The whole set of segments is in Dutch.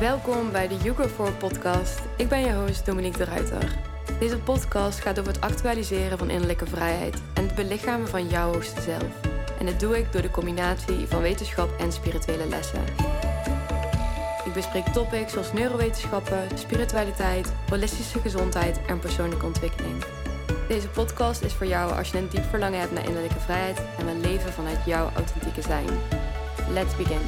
Welkom bij de Yugo 4 podcast. Ik ben je host Dominique de Ruiter. Deze podcast gaat over het actualiseren van innerlijke vrijheid en het belichamen van jouw hoogste zelf. En dat doe ik door de combinatie van wetenschap en spirituele lessen. Ik bespreek topics zoals neurowetenschappen, spiritualiteit, holistische gezondheid en persoonlijke ontwikkeling. Deze podcast is voor jou als je een diep verlangen hebt naar innerlijke vrijheid en wil leven vanuit jouw authentieke zijn. Let's begin.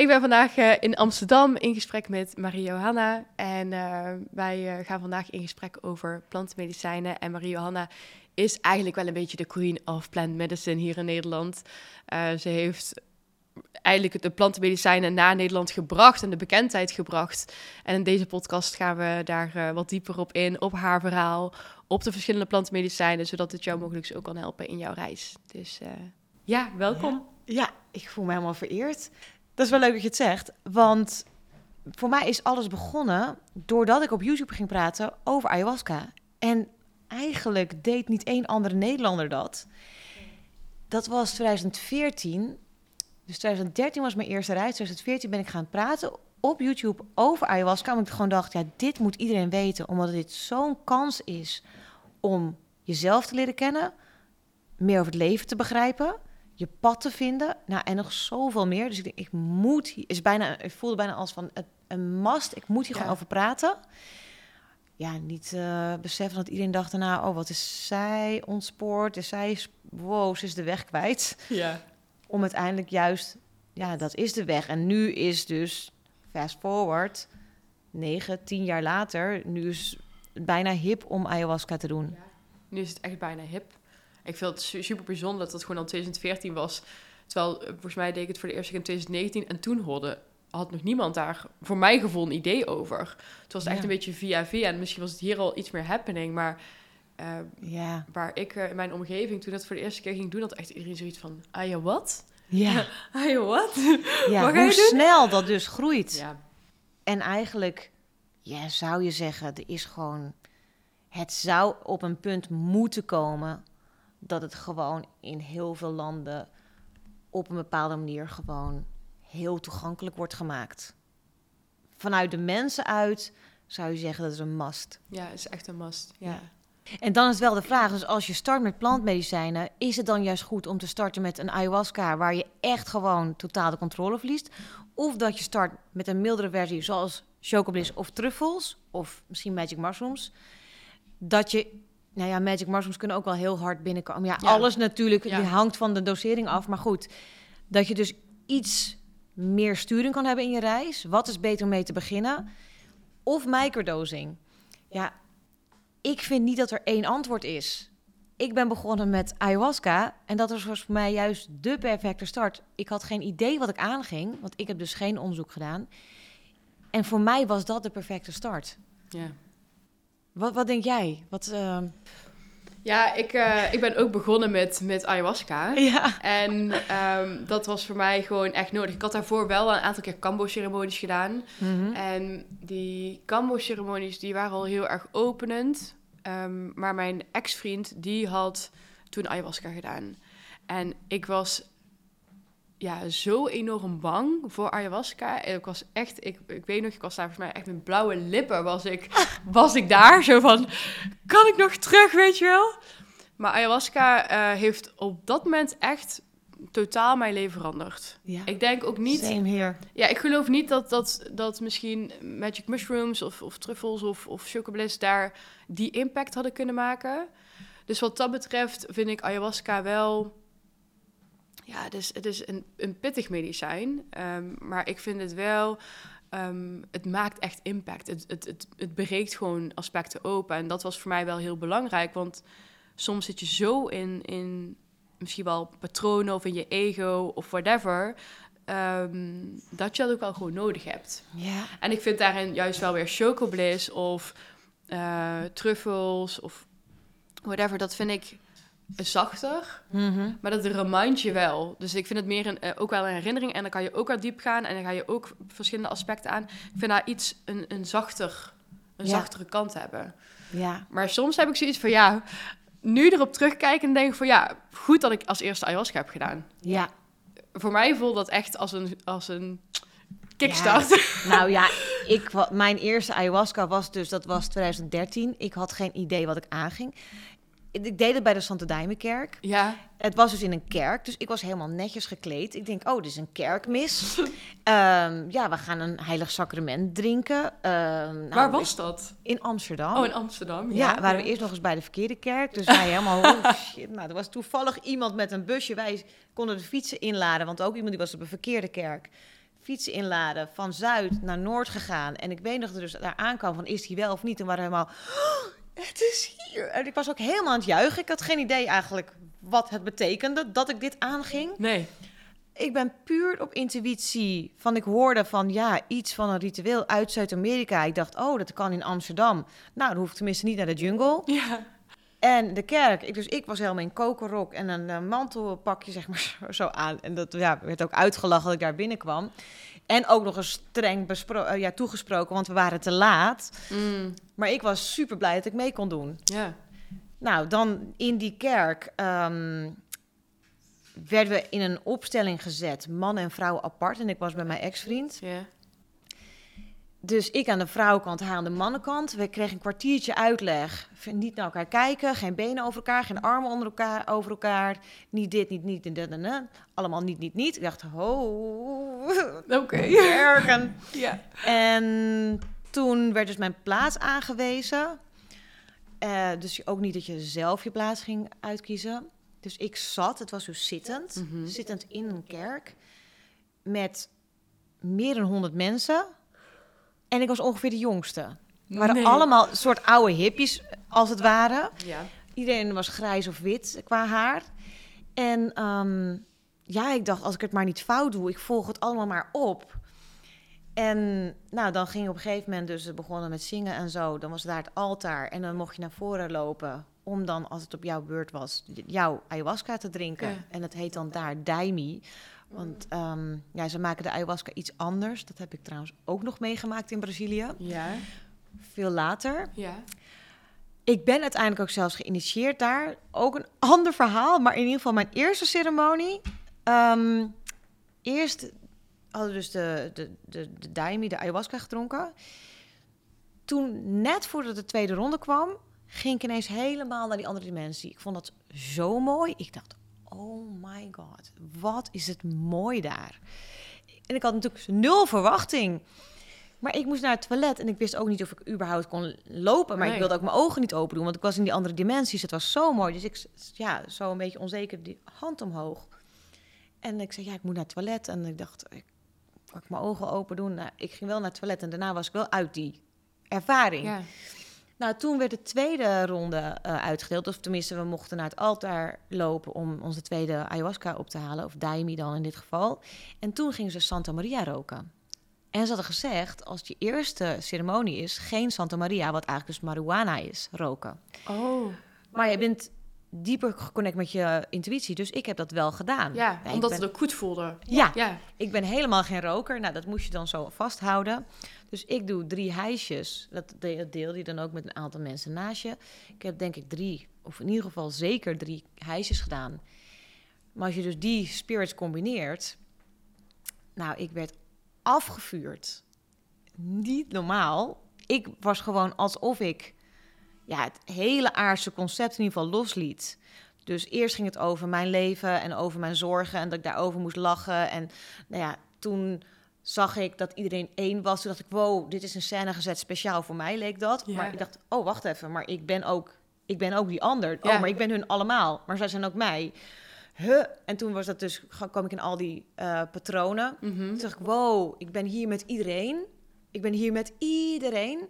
Ik ben vandaag uh, in Amsterdam in gesprek met Marie-Johanna. En uh, wij uh, gaan vandaag in gesprek over plantmedicijnen. En Marie-Johanna is eigenlijk wel een beetje de queen of plant medicine hier in Nederland. ze heeft eigenlijk de plantenmedicijnen naar Nederland gebracht en de bekendheid gebracht. En in deze podcast gaan we daar wat dieper op in, op haar verhaal, op de verschillende plantenmedicijnen, zodat het jou mogelijk ook kan helpen in jouw reis. Dus ja, welkom. Ja, ik voel me helemaal vereerd. Dat is wel leuk dat je het zegt, want voor mij is alles begonnen doordat ik op YouTube ging praten over ayahuasca. En eigenlijk deed niet één andere Nederlander dat. Dat was 2014. Dus 2013 was mijn eerste reis. 2014 ben ik gaan praten op YouTube over ayahuasca. Omdat ik gewoon dacht, ja, dit moet iedereen weten. Omdat dit zo'n kans is om jezelf te leren kennen. Meer over het leven te begrijpen je pad te vinden. Nou, en nog zoveel meer. Dus ik denk, ik moet is bijna, ik voelde bijna als van een must. Ik moet hier gewoon over praten. Ja, niet uh, beseffen dat iedereen dacht daarna, oh, wat is zij ontspoord? Is zij, wow, ze is de weg kwijt. Ja. Om uiteindelijk juist, ja, dat is de weg. En nu is dus, fast forward, negen, tien jaar later, nu is het bijna hip om ayahuasca te doen. Ja. Nu is het echt bijna hip. Ik vind het super bijzonder dat het gewoon al 2014 was. Terwijl, eh, volgens mij deed ik het voor de eerste keer in 2019. En toen hoorde, had nog niemand daar, voor mijn gevoel, een idee over. Het was echt een beetje via via. En misschien was het hier al iets meer happening. Maar uh, ja. waar ik uh, in mijn omgeving, toen dat voor de eerste keer ging doen, had echt iedereen zoiets van, ah ja, wat? Ja. ah ja, wat? Ja, hoe snel dat dus groeit. Ja. En eigenlijk, ja, zou je zeggen, er is gewoon... Het zou op een punt moeten komen dat het gewoon in heel veel landen op een bepaalde manier gewoon heel toegankelijk wordt gemaakt. Vanuit de mensen uit zou je zeggen dat is een must. Ja, het is echt een must. Ja. En dan is wel de vraag, dus als je start met plantmedicijnen, is het dan juist goed om te starten met een ayahuasca waar je echt gewoon totaal de controle verliest? Of dat je start met een mildere versie zoals chocobliss of truffels of misschien magic mushrooms, dat je nou ja, magic mushrooms kunnen ook wel heel hard binnenkomen. Ja, alles natuurlijk ja. hangt van de dosering af. Maar goed, dat je dus iets meer sturing kan hebben in je reis. Wat is beter om mee te beginnen? Of microdosing. Ja, ik vind niet dat er één antwoord is. Ik ben begonnen met ayahuasca en dat was voor mij juist de perfecte start. Ik had geen idee wat ik aanging, want ik heb dus geen onderzoek gedaan. En voor mij was dat de perfecte start. Ja. Wat, wat denk jij? Wat, uh... Ja, ik, uh, ik ben ook begonnen met, met ayahuasca. Ja. En um, dat was voor mij gewoon echt nodig. Ik had daarvoor wel een aantal keer kambo-ceremonies gedaan. Mm -hmm. En die kambo-ceremonies die waren al heel erg openend. Um, maar mijn ex-vriend die had toen ayahuasca gedaan. En ik was ja, zo enorm bang voor ayahuasca. En ik was echt, ik, ik weet nog, ik was daar volgens mij echt met blauwe lippen was ik, was ik daar. Zo van, kan ik nog terug, weet je wel? Maar ayahuasca uh, heeft op dat moment echt totaal mijn leven veranderd. Ja. Ik denk ook niet... Same here. Ja, ik geloof niet dat, dat, dat misschien magic mushrooms of, of truffels of, of chocobliss daar die impact hadden kunnen maken. Dus wat dat betreft vind ik ayahuasca wel ja, het is, het is een, een pittig medicijn, um, maar ik vind het wel, um, het maakt echt impact. Het, het, het, het breekt gewoon aspecten open. En dat was voor mij wel heel belangrijk, want soms zit je zo in, in misschien wel patronen of in je ego of whatever, um, dat je dat ook wel gewoon nodig hebt. Ja. En ik vind daarin juist wel weer chocobliss of uh, truffels of whatever, dat vind ik zachter, mm maar dat remind je wel. Dus ik vind het meer een, uh, ook wel een herinnering en dan kan je ook wel diep gaan en dan ga je ook verschillende aspecten aan. Ik vind daar iets een, een zachter, een zachtere kant hebben. Ja. Maar soms heb ik zoiets van, ja, nu erop terugkijken en denk ik van, ja, goed dat ik als eerste ayahuasca heb gedaan. Ja. Voor mij voelt dat echt als een, als een kickstart. Nou ja, ik, mijn eerste ayahuasca was dus, dat was 2013. Ik had geen idee wat ik aanging. Ik deed het bij de Santa Dijmenkerk. Ja, Het was dus in een kerk, dus ik was helemaal netjes gekleed. Ik denk, oh, dit is een kerkmis. Ehm, ja, we gaan een heilig sacrament drinken. Ehm, nou, waar was dat? In Amsterdam. Oh, in Amsterdam. Ja, waren we eerst nog eens bij de verkeerde kerk. Dus wij helemaal, oh shit. Nou, er was toevallig iemand met een busje. Wij konden de fietsen inladen, want ook iemand die was op een verkeerde kerk. Fietsen inladen, van Zuid naar Noord gegaan. En ik weet nog dat er dus daar aankwam van, is hij wel of niet? En waren we helemaal, "Oh, het is hier. En ik was ook helemaal aan het juichen. Ik had geen idee eigenlijk wat het betekende dat ik dit aanging. Nee. Ik ben puur op intuïtie van ik hoorde van ja, iets van een ritueel uit Zuid-Amerika. Ik dacht, oh, dat kan in Amsterdam. Nou, dan hoef ik tenminste niet naar de jungle. Ja. En de kerk. Ik, dus ik was helemaal in kokerrok en een eh, mantelpakje zeg maar zo, zo aan. En dat ja, werd ook uitgelachen dat ik daar binnenkwam. En ook nog eens streng bespro- eh, ja, toegesproken, want we waren te laat. Mm, Maar ik was super blij dat ik mee kon doen. ja. Nou, dan in die kerk ehm, werden we in een opstelling gezet, man en vrouw apart. En ik was bij mijn ex-vriend. Ja. Dus ik aan de vrouwenkant, hij aan de mannenkant. We kregen een kwartiertje uitleg. Niet naar elkaar kijken, geen benen over elkaar, geen armen onder elkaar, over elkaar. Niet dit, niet, niet, en dat en dat. Allemaal niet, niet, niet. Ik dacht, ho, Oké. ergen. Ja. En toen werd dus mijn plaats aangewezen. Eh, dus ook niet dat je zelf je plaats ging uitkiezen. Dus ik zat, het was dus zittend, Mhm. zittend in een kerk met meer dan 100 mensen. En ik was ongeveer de jongste. We waren Nee. allemaal soort oude hippies, als het ware. Ja. Iedereen was grijs of wit qua haar. En ehm, ja, ik dacht, als ik het maar niet fout doe, ik volg het allemaal maar op. En nou, dan ging op een gegeven moment dus begonnen met zingen en zo. Dan was daar het altaar en dan mocht je naar voren lopen om dan, als het op jouw beurt was, jouw ayahuasca te drinken. Ja. En dat heet dan daar daimi. Want ehm, ja, ze maken de ayahuasca iets anders. Dat heb ik trouwens ook nog meegemaakt in Brazilië. Ja. Veel later. Ja. Ik ben uiteindelijk ook zelfs geïnitieerd daar. Ook een ander verhaal, maar in ieder geval mijn eerste ceremonie. Ehm, eerst hadden we dus de, de, de, de daimi, de ayahuasca gedronken. Toen, net voordat de tweede ronde kwam, ging ik ineens helemaal naar die andere dimensie. Ik vond dat zo mooi. Ik dacht, oh my god, wat is het mooi daar. En ik had natuurlijk nul verwachting. Maar ik moest naar het toilet en ik wist ook niet of ik überhaupt kon lopen. Maar Nee. ik wilde ook mijn ogen niet open doen, want ik was in die andere dimensies. Het was zo mooi. Dus ik, ja, zo een beetje onzeker, die hand omhoog. En ik zei, ja, ik moet naar het toilet. En ik dacht, ik, ik mijn ogen open doen? Nou, ik ging wel naar het toilet en daarna was ik wel uit die ervaring. Ja. Nou, toen werd de tweede ronde eh, uitgedeeld. Of tenminste, we mochten naar het altaar lopen om onze tweede ayahuasca op te halen. Of daimi dan in dit geval. En toen gingen ze Santa Maria roken. En ze hadden gezegd, als je eerste ceremonie is, geen Santa Maria, wat eigenlijk dus marihuana is, roken. Oh. Maar je bent dieper geconnect met je intuïtie, dus ik heb dat wel gedaan. Ja, omdat ben- het ook goed voelde. Ja, Ja. ik ben helemaal geen roker. Nou, dat moest je dan zo vasthouden. Dus ik doe drie hijsjes. De- dat deel je dan ook met een aantal mensen naast je. Ik heb denk ik drie, of in ieder geval zeker drie hijsjes gedaan. Maar als je dus die spirits combineert... Nou, ik werd afgevuurd. Niet normaal. Ik was gewoon alsof ik ja, het hele aardse concept in ieder geval losliet. Dus eerst ging het over mijn leven en over mijn zorgen en dat ik daarover moest lachen. En nou ja, toen zag ik dat iedereen één was. Toen dacht ik, wow, dit is een scène gezet speciaal voor mij, leek dat. Ja. Maar ik dacht, oh, wacht even, maar ik ben ook, ik ben ook die ander. Ja. Oh, maar ik ben hun allemaal, maar zij zijn ook mij. Huh? En toen was dat dus, kwam ik in al die eh, patronen. Mhm. Toen dacht ik, wow, ik ben hier met iedereen. Ik ben hier met iedereen.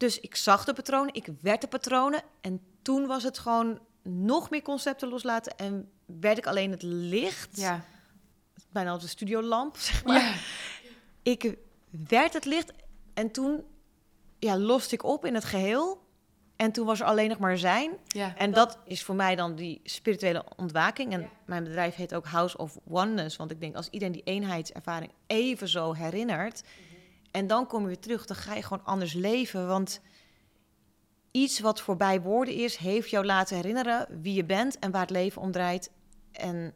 Dus ik zag de patronen, ik werd de patronen. En toen was het gewoon nog meer concepten loslaten. En werd ik alleen het licht, Ja. bijna als een studiolamp, zeg maar. Ja. Ik werd het licht en toen ja, loste ik op in het geheel. En toen was er alleen nog maar zijn. Ja. En dat is voor mij dan die spirituele ontwaking. En mijn bedrijf heet ook House of Oneness. Want ik denk, als iedereen die eenheidservaring even zo herinnert... en dan kom je weer terug, dan ga je gewoon anders leven. Want iets wat voorbij woorden is, heeft jou laten herinneren wie je bent en waar het leven om draait. En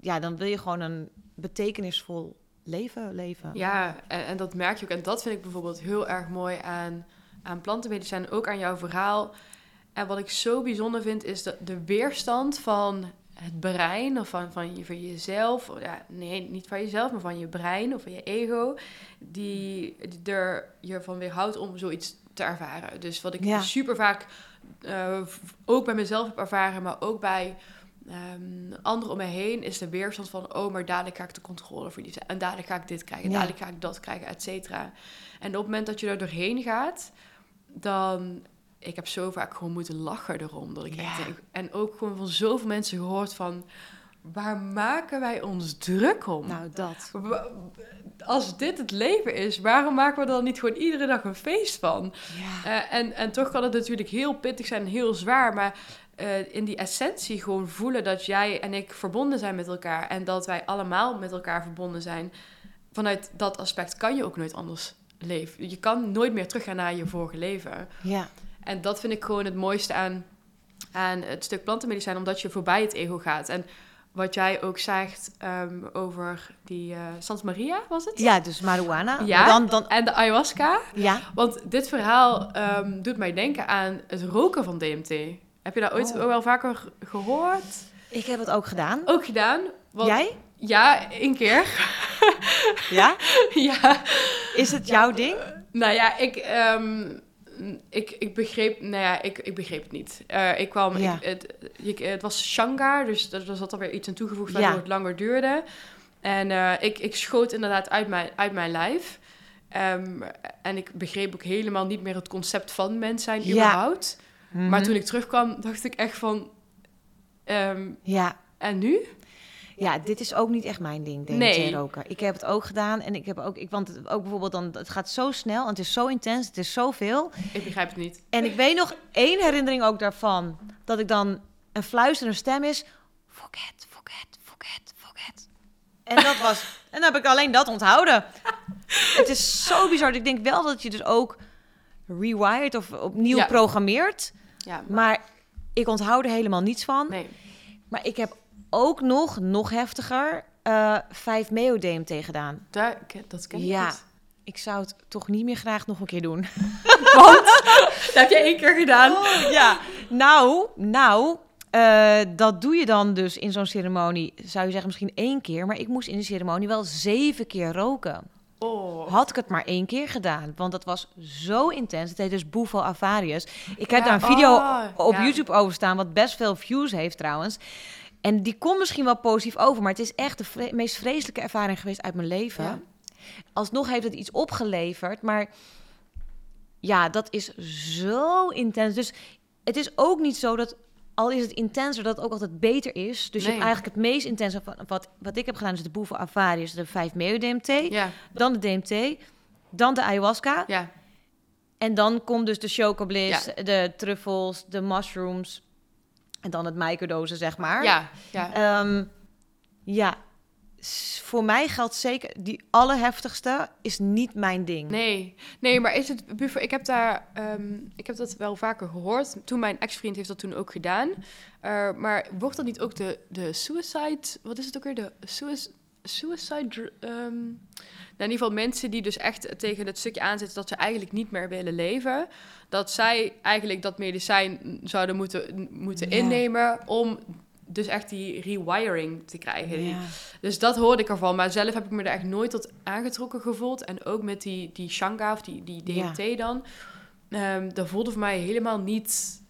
ja, dan wil je gewoon een betekenisvol leven leven. Ja, en, en dat merk je ook. En dat vind ik bijvoorbeeld heel erg mooi aan, aan plantenmedicijn, ook aan jouw verhaal. En wat ik zo bijzonder vind, is de weerstand van het brein of van, van, je, van jezelf. Ja, nee, niet van jezelf, maar van je brein of van je ego. Die, die er je van weerhoudt om zoiets te ervaren. Dus wat ik Ja. super vaak eh, ook bij mezelf heb ervaren, maar ook bij ehm, anderen om me heen, is de weerstand van: oh, maar dadelijk ga ik de controle verliezen. En dadelijk ga ik dit krijgen, Ja. dadelijk ga ik dat krijgen, et cetera. En op het moment dat je er doorheen gaat, dan. Ik heb zo vaak gewoon moeten lachen erom. Dat ik echt Ja. denk, en ook gewoon van zoveel mensen gehoord van... Waar maken wij ons druk om? Nou, dat. Als dit het leven is, waarom maken we er dan niet gewoon iedere dag een feest van? Eh, en, en toch kan het natuurlijk heel pittig zijn en heel zwaar, maar eh, in die essentie gewoon voelen dat jij en ik verbonden zijn met elkaar en dat wij allemaal met elkaar verbonden zijn. Vanuit dat aspect kan je ook nooit anders leven. Je kan nooit meer teruggaan naar je vorige leven. ja. En dat vind ik gewoon het mooiste aan, aan het stuk plantenmedicijn, omdat je voorbij het ego gaat. En wat jij ook zegt ehm, over die eh Santa Maria, was het? Ja, dus marihuana. Ja. Dan, dan, En de ayahuasca. ja. Want dit verhaal ehm, doet mij denken aan het roken van DMT. Heb je dat ooit Oh. wel vaker gehoord? Ik heb het ook gedaan. Ook gedaan? Want- Jij? Ja, één keer. Ja? ja. Is het jouw ding? Nou ja, ik, ehm, ik, ik begreep, nou ja, ik, ik begreep het niet. Eh, ik kwam, Ja. ik, het, ik, het was Shangar, dus er zat alweer iets aan toegevoegd Ja. waardoor het langer duurde. En eh, ik, ik schoot inderdaad uit mijn, uit mijn lijf. Ehm, en ik begreep ook helemaal niet meer het concept van mens zijn Ja. überhaupt. Mhm. Maar toen ik terugkwam, dacht ik echt van... ehm, Ja. en nu? Ja, dit is ook niet echt mijn ding, DMT Nee. roken. Ik heb het ook gedaan en ik heb ook, ik, want het, ook bijvoorbeeld dan, het gaat zo snel en het is zo intens, het is zoveel. Ik begrijp het niet. En ik weet nog één herinnering ook daarvan, dat ik dan een fluisterende stem is, forget, forget, forget, forget. En dat was, en dan heb ik alleen dat onthouden. Het is zo bizar. Ik denk wel dat je dus ook rewired of opnieuw Ja. programmeert, Ja, maar ik onthoud er helemaal niets van. nee. Maar ik heb ook nog, nog heftiger, eh 5 Meo DMT gedaan. Daar, dat ken ik Ja. niet. Ik zou het toch niet meer graag nog een keer doen. Want, dat heb je één keer gedaan. ja, nou, nou, eh, dat doe je dan dus in zo'n ceremonie, zou je zeggen misschien één keer. Maar ik moest in de ceremonie wel zeven keer roken. Oh. Had ik het maar één keer gedaan, want dat was zo intens. Het heet dus Bufo Avarius. Ik heb Ja, daar een video oh, op ja. YouTube over staan, wat best veel views heeft trouwens. En die komt misschien wel positief over, maar het is echt de vre- meest vreselijke ervaring geweest uit mijn leven. Ja. Alsnog heeft het iets opgeleverd, maar ja, dat is zo intens. Dus het is ook niet zo dat, al is het intenser, dat het ook altijd beter is. Dus je hebt eigenlijk het meest intense, van wat, wat ik heb gedaan, is de Bufo Avarius, de 5 Meo DMT, Ja, dan de DMT, dan de ayahuasca. ja. En dan komt dus de chocobliss, de truffels, de mushrooms. En dan het microdosen, zeg maar. Ja, ja. Ehm, ja, voor mij geldt zeker... Die allerheftigste is niet mijn ding. Nee, nee, maar is het buffer? Ik heb daar, ehm, ik heb dat wel vaker gehoord. Toen mijn ex-vriend heeft dat toen ook gedaan. Maar wordt dat niet ook de, de suicide? Wat is het ook weer? De suicide. Suicide. ehm, nou, in ieder geval mensen die dus echt tegen het stukje aanzetten dat ze eigenlijk niet meer willen leven. Dat zij eigenlijk dat medicijn zouden moeten, moeten Ja. innemen om dus echt die rewiring te krijgen. Ja. dus dat hoorde ik ervan. Maar zelf heb ik me er echt nooit tot aangetrokken gevoeld. En ook met die, die Shanga of die, die DMT dan. ehm dat voelde voor mij helemaal niet...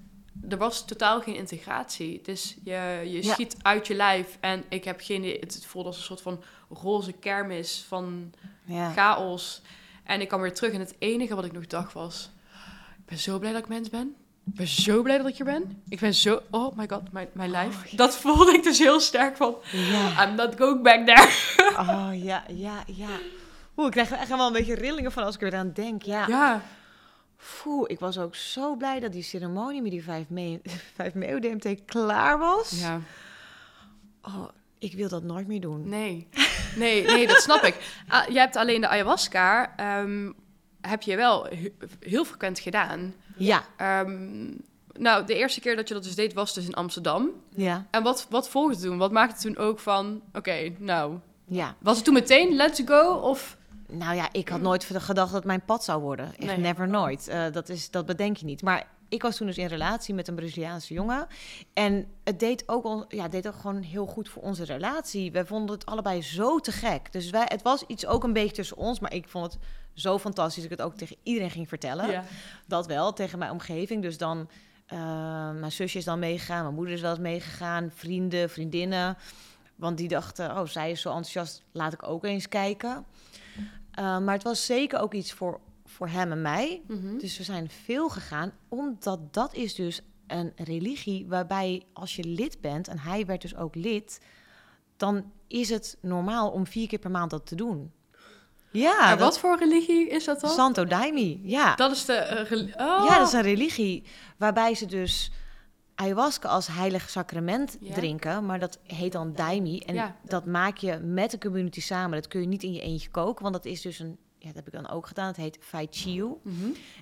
Er was totaal geen integratie. Dus je, je Ja. schiet uit je lijf. En ik heb geen... Het voelde als een soort van roze kermis van Ja. chaos. En ik kwam weer terug. En het enige wat ik nog dacht was... Ik ben zo blij dat ik mens ben. Ik ben zo blij dat ik hier ben. Ik ben zo... Oh my god, mijn, mijn lijf. ja. Dat voelde ik dus heel sterk van... Ja. I'm not going back there. Oh, ja, ja, ja. Oeh, ik krijg er echt wel een beetje rillingen van als ik er aan denk. Ja. Ja, Foe, ik was ook zo blij dat die ceremonie met die 5 Meo, 5 Meo DMT klaar was. ja. Oh, ik wil dat nooit meer doen. Nee. Nee, nee, dat snap ik. Ah, jij hebt alleen de ayahuasca. ehm, heb je wel he- heel frequent gedaan. Ja, Ehm, nou, de eerste keer dat je dat dus deed was dus in Amsterdam. ja, En wat, wat volgde toen? Wat maakte toen ook van, oké, nou... ja. Was het toen meteen let's go? Of Nou ja, ik had nooit gedacht dat mijn pad zou worden. Echt Nee. never nooit. Eh, dat, is, dat bedenk je niet. Maar ik was toen dus in relatie met een Braziliaanse jongen. En het deed ook, al, ja, deed ook gewoon heel goed voor onze relatie. Wij vonden het allebei zo te gek. Dus wij, het was iets ook een beetje tussen ons. Maar ik vond het zo fantastisch dat ik het ook tegen iedereen ging vertellen. Ja. Dat wel, tegen mijn omgeving. Dus dan, eh, mijn zusje is dan meegegaan, mijn moeder is wel eens meegegaan, vrienden, vriendinnen. Want die dachten, oh, zij is zo enthousiast, laat ik ook eens kijken. Eh, maar het was zeker ook iets voor, voor hem en mij. Mhm. Dus we zijn veel gegaan, omdat dat is dus een religie waarbij als je lid bent, en hij werd dus ook lid, dan is het normaal om vier keer per maand dat te doen. Ja, en dat- wat voor religie is dat dan? Santo Daime, ja. Dat is de... oh. Ja, dat is een religie waarbij ze dus ayahuasca als heilig sacrament Ja. drinken, maar dat heet dan daimi en Ja. dat maak je met de community samen. Dat kun je niet in je eentje koken, want dat is dus een ja, dat heb ik dan ook gedaan. Het heet Fai Chiu. Mhm.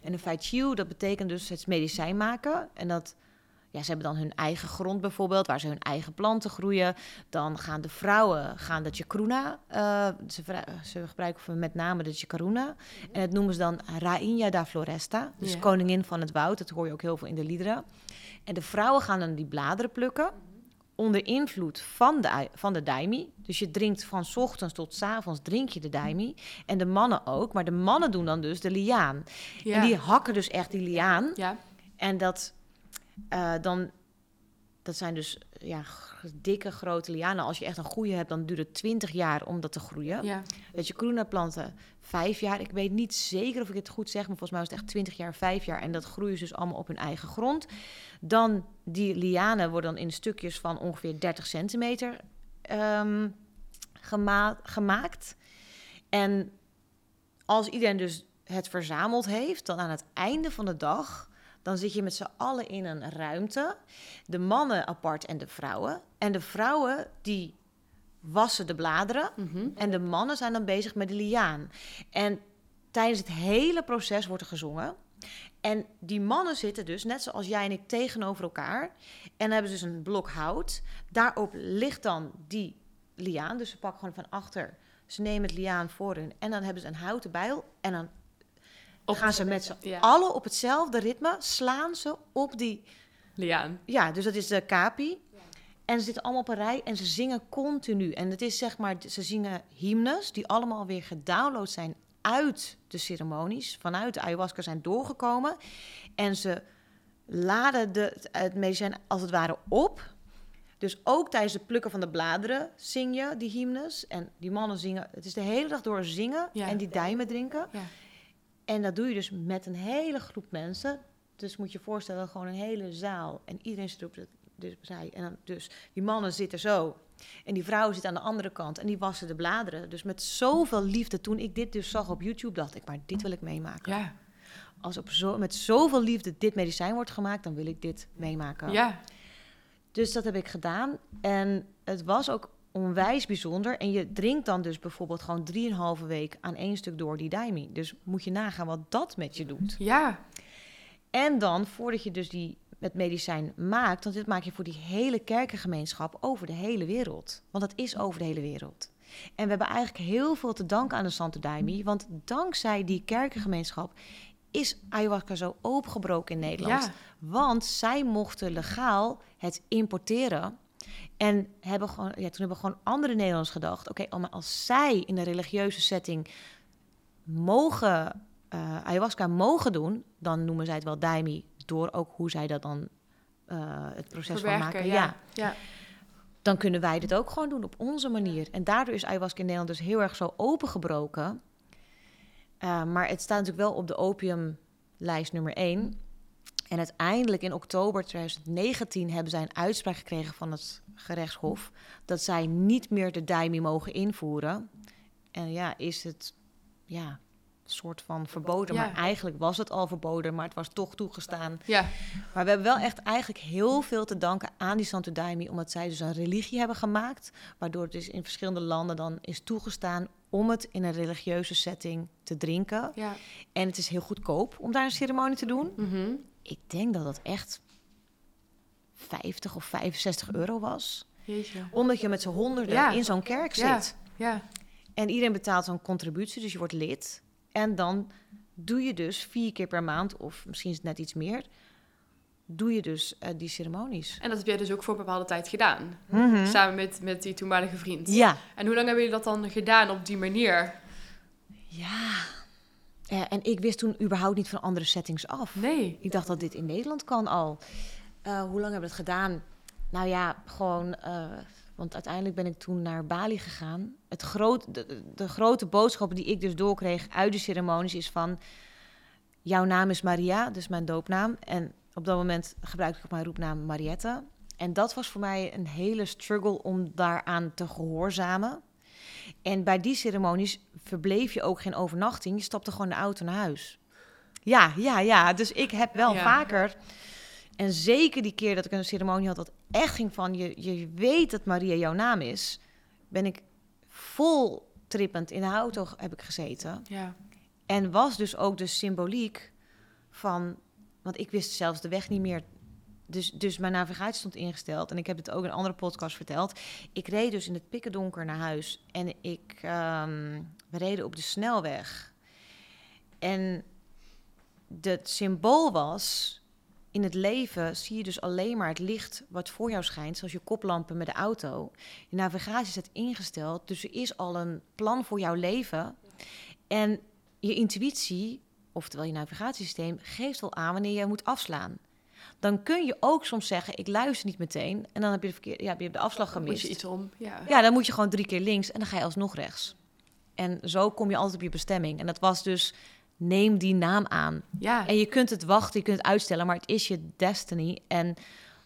En een Fai Chiu, dat betekent dus het medicijn maken. En dat, ja, ze hebben dan hun eigen grond bijvoorbeeld, waar ze hun eigen planten groeien. Dan gaan de vrouwen, gaan de chacruna, eh, ze, ze gebruiken met name de chacaruna. En dat noemen ze dan Rainha da Floresta, dus Ja. koningin van het woud. Dat hoor je ook heel veel in de liederen. En de vrouwen gaan dan die bladeren plukken onder invloed van de, van de daimi. Dus je drinkt van 's ochtends tot 's avonds drink je de daimi. En de mannen ook. Maar de mannen doen dan dus de liaan. Ja. En die hakken dus echt die liaan. ja. En dat, eh, dan, dat zijn dus ja, dikke, grote lianen. Als je echt een goede hebt, dan duurt het 20 jaar om dat te groeien. ja. Weet je, planten, vijf jaar. Ik weet niet zeker of ik het goed zeg, maar volgens mij was het echt 20 jaar, vijf jaar. En dat groeien ze dus allemaal op hun eigen grond. Dan, die lianen worden dan in stukjes van ongeveer 30 centimeter ehm, gema- gemaakt. En als iedereen dus het verzameld heeft, dan aan het einde van de dag... dan zit je met z'n allen in een ruimte. De mannen apart en de vrouwen. En de vrouwen, die wassen de bladeren... Mhm. en de mannen zijn dan bezig met de liaan. En tijdens het hele proces wordt er gezongen. En die mannen zitten dus, net zoals jij en ik, tegenover elkaar. En hebben ze dus een blok hout. Daarop ligt dan die liaan. Dus ze pakken gewoon van achter. Ze nemen het liaan voor hun. En dan hebben ze een houten bijl. En dan Op- gaan ze met z'n Ja. allen op hetzelfde ritme... slaan ze op die Liaan. ja, dus dat is de kapi. En ze zitten allemaal op een rij en ze zingen continu. En het is zeg maar, ze zingen hymnes die allemaal weer gedownload zijn uit de ceremonies, vanuit de ayahuasca zijn doorgekomen. En ze laden de, het medicijn als het ware op. Dus ook tijdens het plukken van de bladeren zing je die hymnes. En die mannen zingen, het is de hele dag door zingen Ja. en die dijmen drinken. Ja. En dat doe je dus met een hele groep mensen. Dus moet je je voorstellen, gewoon een hele zaal. En iedereen zit op de dus. En dan, dus die mannen zitten zo. En die vrouwen zitten aan de andere kant. En die wassen de bladeren. Dus met zoveel liefde. Toen ik dit dus zag op YouTube, dacht ik, maar dit wil ik meemaken. Ja. Als op zo, met zoveel liefde dit medicijn wordt gemaakt, dan wil ik dit meemaken. Ja. Dus dat heb ik gedaan. En het was ook onwijs bijzonder. En je drinkt dan dus bijvoorbeeld gewoon drieënhalve week aan één stuk door die daimi. Dus moet je nagaan wat dat met je doet. Ja. En dan, voordat je dus die het medicijn maakt, want dit maak je voor die hele kerkengemeenschap over de hele wereld. Want het is over de hele wereld. En we hebben eigenlijk heel veel te danken aan de Santo Daime, want dankzij die kerkengemeenschap is ayahuasca zo opengebroken in Nederland. Ja. Want zij mochten legaal het importeren. En hebben gewoon, ja, toen hebben gewoon andere Nederlanders gedacht: oké, oh, maar als zij in een religieuze setting mogen, eh, ayahuasca mogen doen, dan noemen zij het wel daimi, door ook hoe zij dat dan eh, het proces van maken. Verwerken, Ja. ja. Ja. dan kunnen wij dit ook gewoon doen op onze manier. En daardoor is ayahuasca in Nederland dus heel erg zo opengebroken. Eh, maar het staat natuurlijk wel op de opiumlijst nummer 1. En uiteindelijk in oktober 2019 hebben zij een uitspraak gekregen van het gerechtshof dat zij niet meer de daimi mogen invoeren. En ja, is het ja, soort van verboden. Ja. Maar eigenlijk was het al verboden, maar het was toch toegestaan. Ja, Maar we hebben wel echt eigenlijk heel veel te danken aan die Santo Daime, omdat zij dus een religie hebben gemaakt, waardoor het dus in verschillende landen dan is toegestaan om het in een religieuze setting te drinken. ja. En het is heel goedkoop om daar een ceremonie te doen. Mhm. Ik denk dat dat echt 50 of 65 euro was. Jeetje. Omdat je met z'n honderden Ja. in zo'n kerk Ja. zit. Ja, En iedereen betaalt zo'n contributie, dus je wordt lid. En dan doe je dus vier keer per maand, of misschien is het net iets meer, doe je dus eh, die ceremonies. en dat heb jij dus ook voor een bepaalde tijd gedaan. Mhm. Samen met, met die toenmalige vriend. Ja. En hoe lang hebben jullie dat dan gedaan op die manier? Ja. Ja, en ik wist toen überhaupt niet van andere settings af. Nee. Ik dacht dat dit in Nederland kan al. Eh, hoe lang hebben we het gedaan? Nou ja, gewoon. eh, want uiteindelijk ben ik toen naar Bali gegaan. Het groot, de, de grote boodschap die ik dus doorkreeg uit de ceremonies is van... Jouw naam is Maria, dus mijn doopnaam. En op dat moment gebruikte ik ook mijn roepnaam Mariette. En dat was voor mij een hele struggle om daaraan te gehoorzamen. En bij die ceremonies verbleef je ook geen overnachting. Je stapte gewoon de auto naar huis. Ja, ja, ja. Dus ik heb wel Ja. vaker... En zeker die keer dat ik een ceremonie had dat echt ging van... je, je weet dat Maria jouw naam is... ben ik vol trippend in de auto heb ik gezeten. Ja. En was dus ook de symboliek van... Want ik wist zelfs de weg niet meer. Dus, dus mijn navigatie stond ingesteld. En ik heb het ook in een andere podcast verteld. Ik reed dus in het pikkendonker naar huis. En ik... ehm, we reden op de snelweg. En het symbool was... In het leven zie je dus alleen maar het licht wat voor jou schijnt, zoals je koplampen met de auto. Je navigatie staat ingesteld, dus er is al een plan voor jouw leven. En je intuïtie, oftewel je navigatiesysteem, geeft wel aan wanneer je moet afslaan. Dan kun je ook soms zeggen, ik luister niet meteen. En dan heb je de, verkeer, ja, heb je de afslag Moet gemist. je iets om. Ja. Ja, dan moet je gewoon drie keer links en dan ga je alsnog rechts. En zo kom je altijd op je bestemming. En dat was dus, neem die naam aan. Ja. En je kunt het wachten, je kunt het uitstellen, maar het is je destiny. En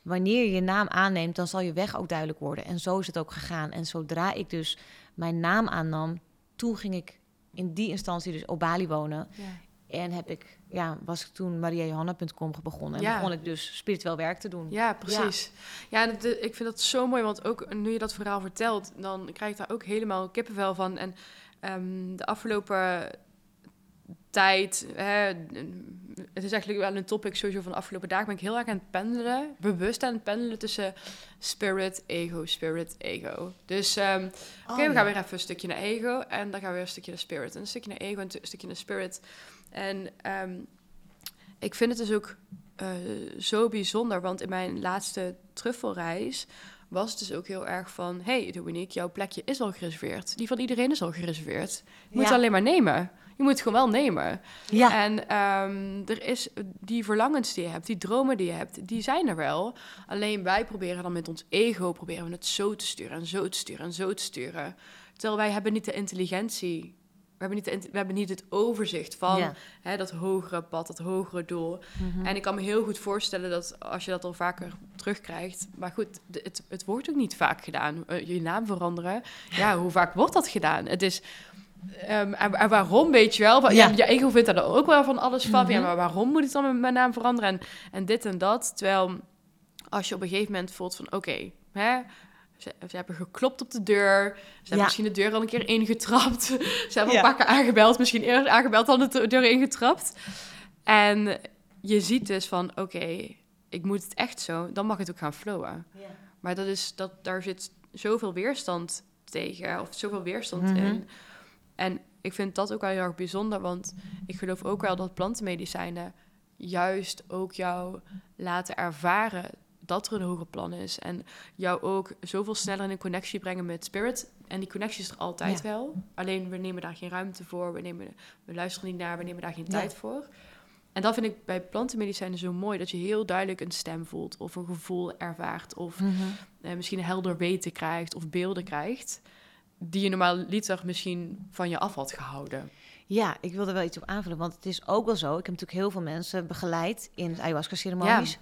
wanneer je je naam aanneemt, dan zal je weg ook duidelijk worden. En zo is het ook gegaan. En zodra ik dus mijn naam aannam, toen ging ik in die instantie dus op Bali wonen. Ja. En heb ik, ja, was ik toen mariajohanna.com begonnen. En Ja. begon ik dus spiritueel werk te doen. Ja, precies. Ja, de- ik vind dat zo mooi, want ook nu je dat verhaal vertelt, dan krijg ik daar ook helemaal kippenvel van. En ehm, de afgelopen tijd, hè, het is eigenlijk wel een topic sowieso van de afgelopen dagen, ben ik heel erg aan het pendelen, bewust aan het pendelen tussen spirit, ego, spirit, ego. Dus ehm, oké, Oh, we ja. gaan weer even een stukje naar ego en dan gaan we weer een stukje naar spirit. En een stukje naar ego en een stukje naar spirit. En ehm, ik vind het dus ook eh, zo bijzonder, want in mijn laatste truffelreis was het dus ook heel erg van... hey, Dominique, jouw plekje is al gereserveerd. Die van iedereen is al gereserveerd. Je moet Ja. het alleen maar nemen. Je moet het gewoon wel nemen. Ja, En ehm, er is die verlangens die je hebt, die dromen die je hebt, die zijn er wel. Alleen wij proberen dan met ons ego proberen we het zo te sturen en zo te sturen en zo te sturen. Terwijl wij hebben niet de intelligentie. We hebben niet, we hebben niet het overzicht van Ja. hè, dat hogere pad, dat hogere doel. Mhm. En ik kan me heel goed voorstellen dat als je dat al vaker terugkrijgt. Maar goed, het, het wordt ook niet vaak gedaan. Eh, je naam veranderen. Ja, hoe vaak wordt dat gedaan? Het is. ehm, en, en waarom, weet je wel? Ja. Ja. Je ego vindt daar ook wel van alles van. Ja, Mhm. maar waarom moet ik dan mijn- mijn naam veranderen? En, en dit en dat. Terwijl als je op een gegeven moment voelt van... Oké, hè... Ze, ze hebben geklopt op de deur. Ze hebben Ja. misschien de deur al een keer ingetrapt. Ze hebben Ja. een paar keer aangebeld. Misschien eerst aangebeld dan de deur ingetrapt. En je ziet dus van, oké, ik moet het echt zo, dan mag het ook gaan flowen. Maar dat is, dat, daar zit zoveel weerstand tegen, of zoveel weerstand Mhm. in. En ik vind dat ook wel heel erg bijzonder, want ik geloof ook wel dat plantenmedicijnen juist ook jou laten ervaren dat er een hoger plan is. En jou ook zoveel sneller in een connectie brengen met spirit. En die connectie is er altijd Ja. wel. Alleen we nemen daar geen ruimte voor, we, nemen, we luisteren niet naar, we nemen daar geen Ja. tijd voor. En dat vind ik bij plantenmedicijnen zo mooi, dat je heel duidelijk een stem voelt, of een gevoel ervaart, of Mhm. eh, misschien helder weten krijgt, of beelden krijgt, die je normaal liter misschien van je af had gehouden. Ja, ik wilde wel iets op aanvullen, want het is ook wel zo. Ik heb natuurlijk heel veel mensen begeleid in ayahuasca-ceremonies.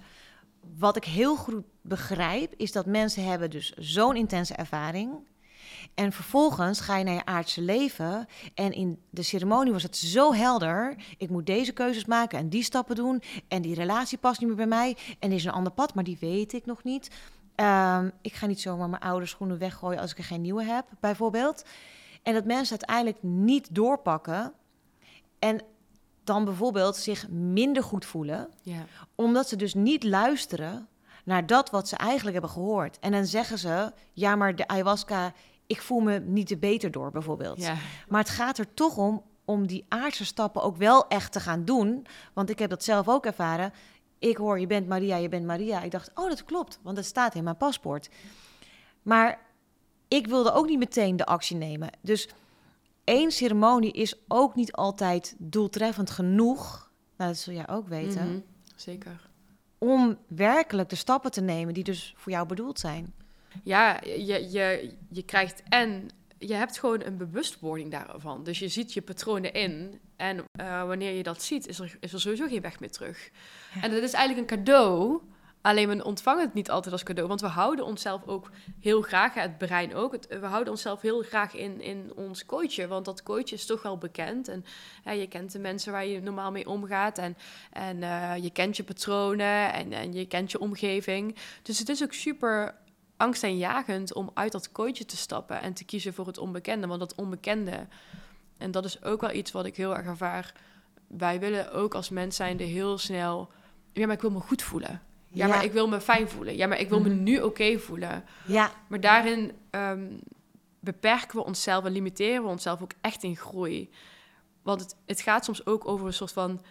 Wat ik heel goed begrijp, is dat mensen hebben dus zo'n intense ervaring. En vervolgens ga je naar je aardse leven. En in de ceremonie was het zo helder. Ik moet deze keuzes maken en die stappen doen. En die relatie past niet meer bij mij. En er is een ander pad, maar die weet ik nog niet. Ehm, ik ga niet zomaar mijn oude schoenen weggooien als ik er geen nieuwe heb, bijvoorbeeld. En dat mensen uiteindelijk niet doorpakken. En dan bijvoorbeeld zich minder goed voelen. Ja. Omdat ze dus niet luisteren naar dat wat ze eigenlijk hebben gehoord. En dan zeggen ze, ja, maar de ayahuasca, ik voel me niet te beter door, bijvoorbeeld. Ja. Maar het gaat er toch om om die aardse stappen ook wel echt te gaan doen. Want ik heb dat zelf ook ervaren. Ik hoor, je bent Maria, je bent Maria. Ik dacht, oh, dat klopt, want dat staat in mijn paspoort. Maar ik wilde ook niet meteen de actie nemen. Dus één ceremonie is ook niet altijd doeltreffend genoeg. Nou, dat zul jij ook weten. Mhm. Zeker. Om werkelijk de stappen te nemen die dus voor jou bedoeld zijn. Ja, je, je, je krijgt en je hebt gewoon een bewustwording daarvan. Dus je ziet je patronen in. En eh, wanneer je dat ziet, is er, is er sowieso geen weg meer terug. Ja. En dat is eigenlijk een cadeau. Alleen we ontvangen het niet altijd als cadeau. Want we houden onszelf ook heel graag, het brein ook. We houden onszelf heel graag in, in ons kooitje. Want dat kooitje is toch wel bekend. En je kent de mensen waar je normaal mee omgaat. En, en eh, je kent je patronen. En, en je kent je omgeving. Dus het is ook super angstaanjagend om uit dat kooitje te stappen en te kiezen voor het onbekende. Want dat onbekende, en dat is ook wel iets wat ik heel erg ervaar. Wij willen ook als mens zijnde heel snel. Ja, maar ik wil me goed voelen. Ja, maar ik wil me fijn voelen. Ja, maar ik wil me Mhm. nu oké voelen. Ja, Maar daarin ehm, beperken we onszelf en limiteren we onszelf ook echt in groei. Want het, het gaat soms ook over een soort van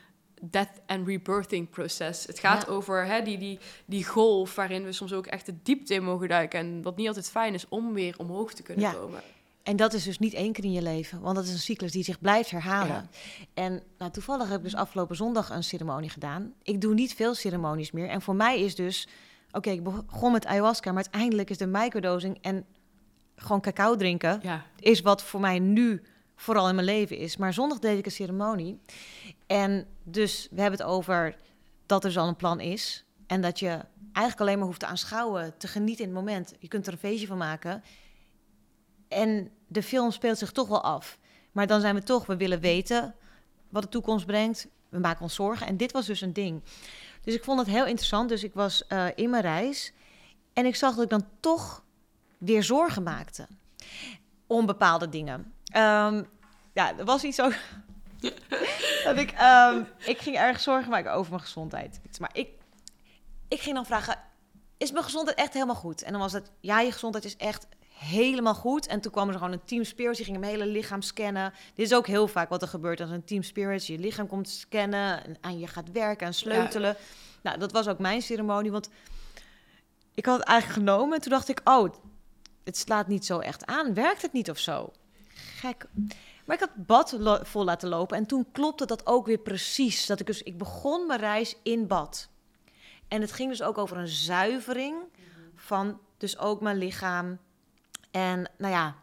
death and rebirthing proces. Het gaat Ja. over hè, die, die, die golf waarin we soms ook echt de diepte in mogen duiken. En wat niet altijd fijn is om weer omhoog te kunnen Ja. komen. En dat is dus niet één keer in je leven, want dat is een cyclus die zich blijft herhalen. Ja. En nou, toevallig heb ik dus afgelopen zondag een ceremonie gedaan. Ik doe niet veel ceremonies meer. En voor mij is dus, oké, ik begon met ayahuasca, maar uiteindelijk is de microdosing en gewoon cacao drinken, Ja, is wat voor mij nu vooral in mijn leven is. Maar zondag deed ik een ceremonie. En dus we hebben het over dat er dus al een plan is. En dat je eigenlijk alleen maar hoeft te aanschouwen, te genieten in het moment. Je kunt er een feestje van maken. En de film speelt zich toch wel af. Maar dan zijn we toch, we willen weten wat de toekomst brengt. We maken ons zorgen. En dit was dus een ding. Dus ik vond het heel interessant. Dus ik was eh, in mijn reis. En ik zag dat ik dan toch weer zorgen maakte. Om bepaalde dingen. Ehm, ja, er was iets ook. dat ik, ehm, ik ging erg zorgen maken over mijn gezondheid. Maar ik, ik ging dan vragen: Is mijn gezondheid echt helemaal goed? En dan was het: Ja, je gezondheid is echt helemaal goed. En toen kwam er gewoon een team spirits, die ging mijn hele lichaam scannen. Dit is ook heel vaak wat er gebeurt als een team spirits je lichaam komt scannen en aan je gaat werken en sleutelen. Nou, dat was ook mijn ceremonie, want ik had het eigenlijk genomen en toen dacht ik, oh, het slaat niet zo echt aan. Werkt het niet of zo? Gek. Maar ik had bad vol laten lopen en toen klopte dat ook weer precies. Dat ik dus, ik begon mijn reis in bad. En het ging dus ook over een zuivering van dus ook mijn lichaam. En nou ja,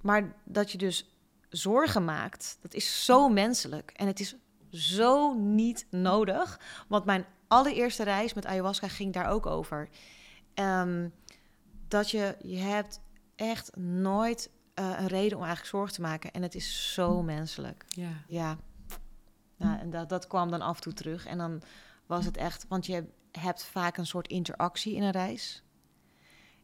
maar dat je dus zorgen maakt, dat is zo menselijk. En het is zo niet nodig. Want mijn allereerste reis met ayahuasca ging daar ook over. Ehm, dat je, je hebt echt nooit eh, een reden om eigenlijk zorgen te maken. En het is zo menselijk. ja. Ja, nou, en dat, dat kwam dan af en toe terug. En dan was het echt, want je hebt vaak een soort interactie in een reis.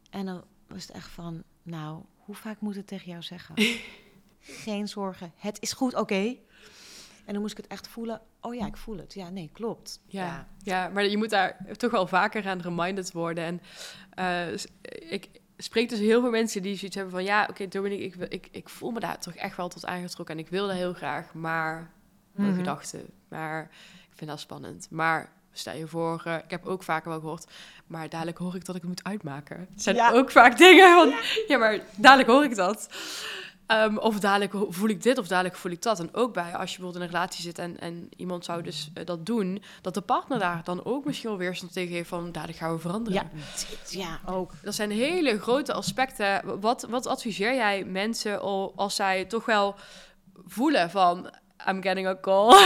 En dan was het echt van, nou, hoe vaak moet ik tegen jou zeggen? Geen zorgen, het is goed, oké. En dan moest ik het echt voelen. Oh ja, ik voel het. Ja, nee, klopt. Ja, ja. maar je moet daar toch wel vaker aan reminded worden. En eh, ik spreek dus heel veel mensen die zoiets hebben van... ja, oké, Dominique, ik, wil- ik, ik voel me daar toch echt wel tot aangetrokken... en ik wil dat heel graag, maar... Mijn Mhm. gedachten. Maar ik vind dat spannend. Maar stel je voor, eh, ik heb ook vaker wel gehoord... maar dadelijk hoor ik dat ik het moet uitmaken. Het zijn Ja. ook vaak dingen van... Ja. maar dadelijk hoor ik dat. Ehm, of dadelijk voel ik dit of dadelijk voel ik dat. En ook bij als je bijvoorbeeld in een relatie zit en, en iemand zou dus eh, dat doen, dat de partner daar dan ook misschien wel weerstand tegen heeft van dadelijk gaan we veranderen. Ja, ja, ook. Dat zijn hele grote aspecten. Wat, wat adviseer jij mensen al- als zij toch wel voelen van I'm getting a call?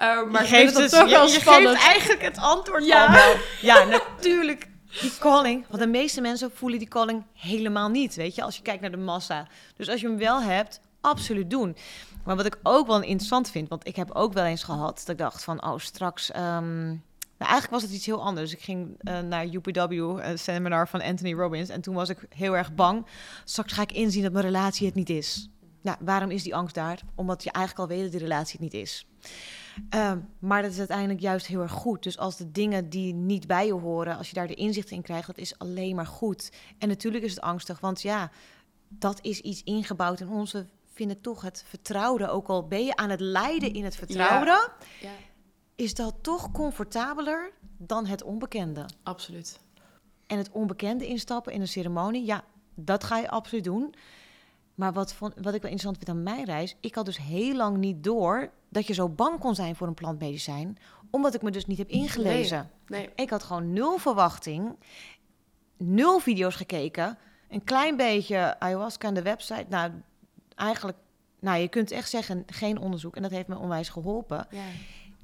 Eh, maar je geeft het dus- toch wel spannend. geeft eigenlijk het antwoord Ja. al wel. Ja, natuurlijk die calling, want de meeste mensen voelen die calling helemaal niet, weet je, als je kijkt naar de massa. Dus als je hem wel hebt, absoluut doen. Maar wat ik ook wel interessant vind, want ik heb ook wel eens gehad dat ik dacht van, oh, straks... ehm, nou, eigenlijk was het iets heel anders. Ik ging eh, naar UPW, een seminar van Anthony Robbins. En toen was ik heel erg bang. Straks ga ik inzien dat mijn relatie het niet is. Nou, waarom is die angst daar? Omdat je eigenlijk al weet dat die relatie het niet is. Ehm, maar dat is uiteindelijk juist heel erg goed. Dus als de dingen die niet bij je horen, als je daar de inzicht in krijgt, dat is alleen maar goed. En natuurlijk is het angstig, want ja, dat is iets ingebouwd in ons. We vinden toch het vertrouwde, ook al ben je aan het lijden in het vertrouwde, Ja, is dat toch comfortabeler dan het onbekende. absoluut. En het onbekende instappen in een ceremonie, ja, dat ga je absoluut doen. Maar wat, vond, wat ik wel interessant vind aan mijn reis, ik had dus heel lang niet door dat je zo bang kon zijn voor een plantmedicijn, omdat ik me dus niet heb ingelezen. Nee, Ik had gewoon nul verwachting, nul video's gekeken, een klein beetje ayahuasca aan de website. Nou, eigenlijk, nou, je kunt echt zeggen geen onderzoek en dat heeft me onwijs geholpen. ja.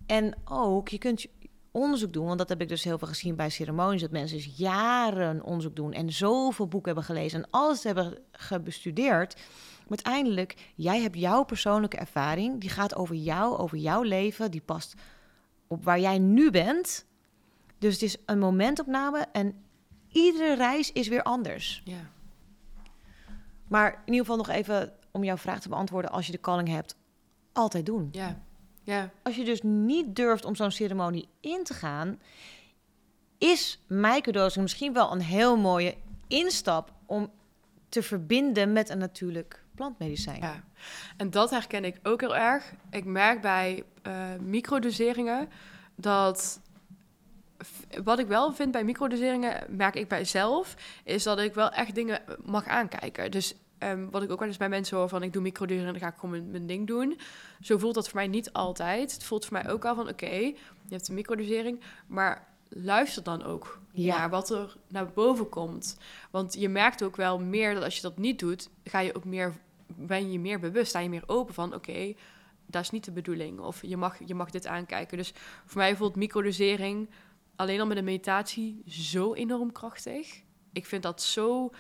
En ook, je kunt onderzoek doen, want dat heb ik dus heel veel gezien bij ceremonies, dat mensen dus jaren onderzoek doen en zoveel boeken hebben gelezen en alles hebben ge- bestudeerd. Maar uiteindelijk, jij hebt jouw persoonlijke ervaring, die gaat over jou, over jouw leven, die past op waar jij nu bent. Dus het is een momentopname en iedere reis is weer anders. ja. Maar in ieder geval nog even om jouw vraag te beantwoorden, als je de calling hebt, altijd doen. Ja, ja, Als je dus niet durft om zo'n ceremonie in te gaan, is microdosing misschien wel een heel mooie instap om te verbinden met een natuurlijk plantmedicijn. ja. En dat herken ik ook heel erg. Ik merk bij eh, microdoseringen dat... Wat ik wel vind bij microdoseringen, merk ik bij zelf, is dat ik wel echt dingen mag aankijken. Dus ehm, wat ik ook wel eens bij mensen hoor van ik doe microdosering en dan ga ik gewoon mijn, ding doen. Zo voelt dat voor mij niet altijd. Het voelt voor mij ook al van oké, je hebt een microdosering, maar luister dan ook Ja. naar wat er naar boven komt. Want je merkt ook wel meer dat als je dat niet doet, ga je ook meer, ben je meer bewust, sta je meer open van oké, dat is niet de bedoeling. Of je mag, je mag dit aankijken. Dus voor mij voelt microdosering alleen al met een meditatie zo enorm krachtig. Ik vind dat zo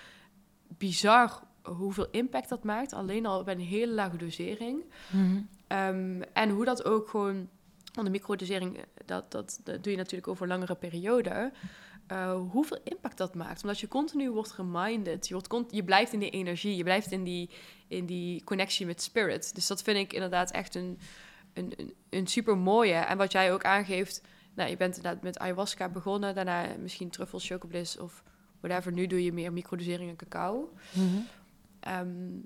bizar hoeveel impact dat maakt. Alleen al bij een hele lage dosering. Mhm. Ehm, en hoe dat ook gewoon... Want de microdosering, dat, dat, dat doe je natuurlijk over langere periode. Eh, hoeveel impact dat maakt. Omdat je continu wordt reminded. Je, wordt je blijft in die energie. Je blijft in die, in die connectie met spirit. Dus dat vind ik inderdaad echt een, een, een, een super mooie. En wat jij ook aangeeft... Nou, je bent inderdaad met ayahuasca begonnen. Daarna misschien truffels, chocobliss of whatever. Nu doe je meer microdosering en cacao. Mhm. Ehm,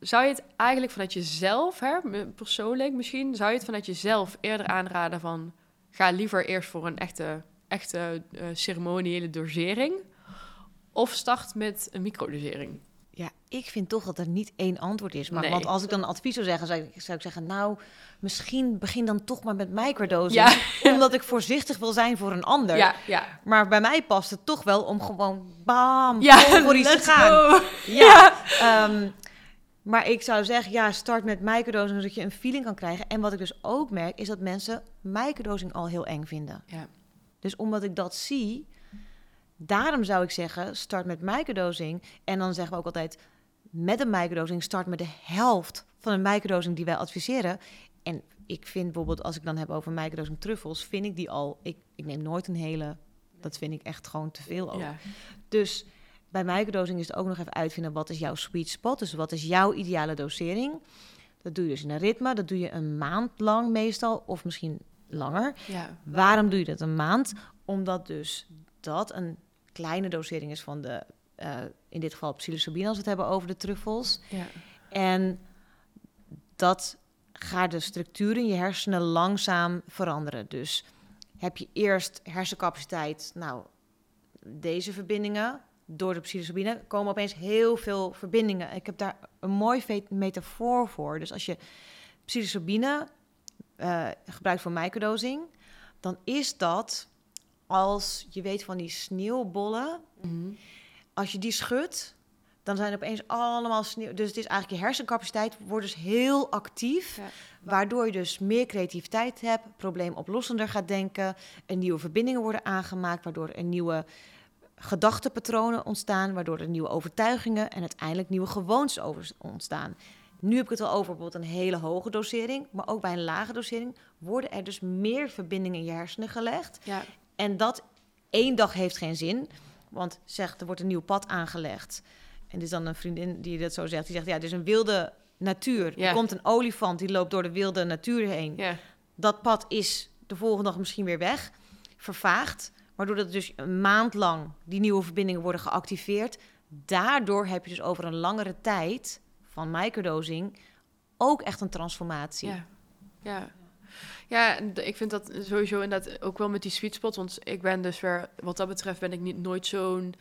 zou je het eigenlijk vanuit jezelf, hè, persoonlijk misschien, zou je het vanuit jezelf eerder aanraden van ga liever eerst voor een echte, echte eh, ceremoniële dosering of start met een microdosering? Ja, ik vind toch dat er niet één antwoord is. Maar, Nee. Want als ik dan advies zou zeggen, zou ik, zou ik zeggen... nou, misschien begin dan toch maar met microdosing. Ja. Omdat ik voorzichtig wil zijn voor een ander. Ja, ja. Maar bij mij past het toch wel om gewoon bam, Ja, voor iets te gaan. go. Ja. ehm, maar ik zou zeggen, ja, start met microdosing, zodat je een feeling kan krijgen. En wat ik dus ook merk, is dat mensen microdosing al heel eng vinden. Ja. Dus omdat ik dat zie, daarom zou ik zeggen, start met microdosing. En dan zeggen we ook altijd, met een microdosing, start met de helft van een microdosing die wij adviseren. En ik vind bijvoorbeeld, als ik dan heb over microdosing truffels, vind ik die al, ik, ik neem nooit een hele, dat vind ik echt gewoon te veel ook. Ja. Dus bij microdosing is het ook nog even uitvinden wat is jouw sweet spot. Dus wat is jouw ideale dosering. Dat doe je dus in een ritme. Dat doe je een maand lang meestal, of misschien langer. Ja. Waarom doe je dat een maand? Omdat dus dat een kleine dosering is van de, eh, in dit geval psilocybine als we het hebben over de truffels. Ja. En dat gaat de structuur in je hersenen langzaam veranderen. Dus heb je eerst hersencapaciteit, nou, deze verbindingen, door de psilocybine komen opeens heel veel verbindingen. Ik heb daar een mooi metafoor voor. Dus als je psilocybine eh, gebruikt voor microdosing, dan is dat als je weet van die sneeuwbollen, Mhm. als je die schudt, dan zijn er opeens allemaal sneeuw. Dus het is eigenlijk je hersencapaciteit wordt dus heel actief. Ja. Waardoor je dus meer creativiteit hebt, probleemoplossender gaat denken. Er nieuwe verbindingen worden aangemaakt, waardoor er nieuwe gedachtepatronen ontstaan, waardoor er nieuwe overtuigingen en uiteindelijk nieuwe gewoontes over ontstaan. Nu heb ik het al over bijvoorbeeld een hele hoge dosering, maar ook bij een lage dosering worden er dus meer verbindingen in je hersenen gelegd. Ja. En dat één dag heeft geen zin, want zeg, er wordt een nieuw pad aangelegd. En dit is dan een vriendin die dat zo zegt. Die zegt, ja, is een wilde natuur. Ja. Er komt een olifant, die loopt door de wilde natuur heen. Ja. Dat pad is de volgende dag misschien weer weg, vervaagd. Waardoor dat dus een maand lang die nieuwe verbindingen worden geactiveerd. Daardoor heb je dus over een langere tijd van microdosing ook echt een transformatie. Ja. Ja. Ja, ik vind dat sowieso inderdaad ook wel met die sweet spot. Want ik ben dus weer, wat dat betreft, ben ik niet nooit zo'n.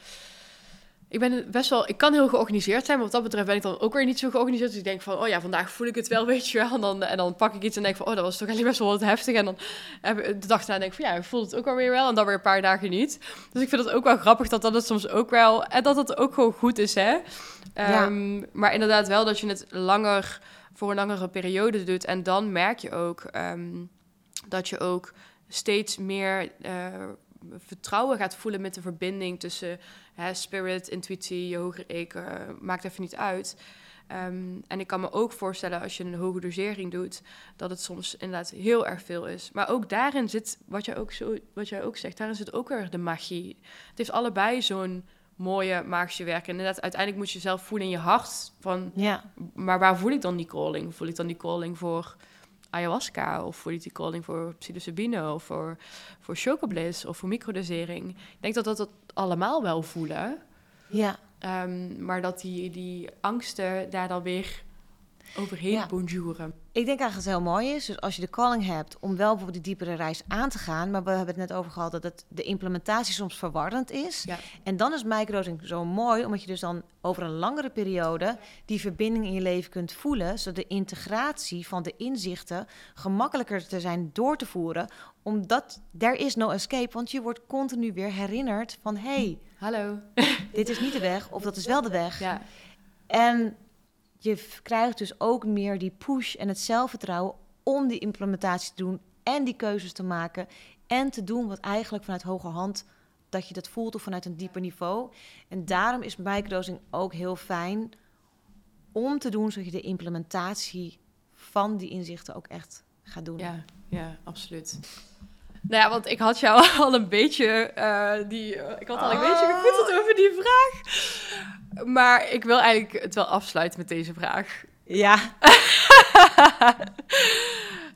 Ik ben best wel, ik kan heel georganiseerd zijn, maar wat dat betreft ben ik dan ook weer niet zo georganiseerd. Dus ik denk van, oh ja, vandaag voel ik het wel, weet je wel. En dan, en dan pak ik iets en denk van, oh, dat was toch eigenlijk best wel wat heftig. En dan heb ik de dag daarna denk ik van, ja, ik voel het ook alweer wel. En dan weer een paar dagen niet. Dus ik vind het ook wel grappig dat dat het soms ook wel, en dat het ook gewoon goed is, hè. Ja. Ehm, Maar inderdaad wel dat je het langer, voor een langere periode doet. En dan merk je ook ehm, dat je ook steeds meer eh, vertrouwen gaat voelen met de verbinding tussen hè, spirit, intuïtie, je hogere ik, eh, maakt even niet uit. Ehm, en ik kan me ook voorstellen als je een hoge dosering doet, dat het soms inderdaad heel erg veel is. Maar ook daarin zit, wat jij ook, zo, wat jij ook zegt, daarin zit ook weer de magie. Het heeft allebei zo'n mooie magische werking. En inderdaad, uiteindelijk moet je zelf voelen in je hart van, Ja, maar waar voel ik dan die calling? Voel ik dan die calling voor ayahuasca? Of ik die calling voor psilocybine? Of voor, voor chocobliss? Of voor microdosering? Ik denk dat dat het allemaal wel voelen. ja. Ehm, maar dat die, die angsten daar dan weer overheen Ja. bonjouren. Ik denk eigenlijk dat het heel mooi is. Dus als je de calling hebt om wel bijvoorbeeld die diepere reis aan te gaan. Maar we hebben het net over gehad dat het, de implementatie soms verwarrend is. Ja. En dan is microdosing zo mooi, omdat je dus dan over een langere periode die verbinding in je leven kunt voelen. Zodat de integratie van de inzichten gemakkelijker te zijn door te voeren. Omdat there is no escape. Want je wordt continu weer herinnerd van hey, Hallo. dit is niet de weg of dat is wel de weg. Ja, En je krijgt dus ook meer die push en het zelfvertrouwen om die implementatie te doen en die keuzes te maken en te doen wat eigenlijk vanuit hoger hand dat je dat voelt of vanuit een dieper niveau. En daarom is microdosing ook heel fijn om te doen zodat je de implementatie van die inzichten ook echt gaat doen. ja, ja, absoluut. Nou ja, want ik had jou al een beetje, eh, die, eh, ik had al een beetje gevoeteld over die vraag. Maar ik wil eigenlijk het wel afsluiten met deze vraag. Ja,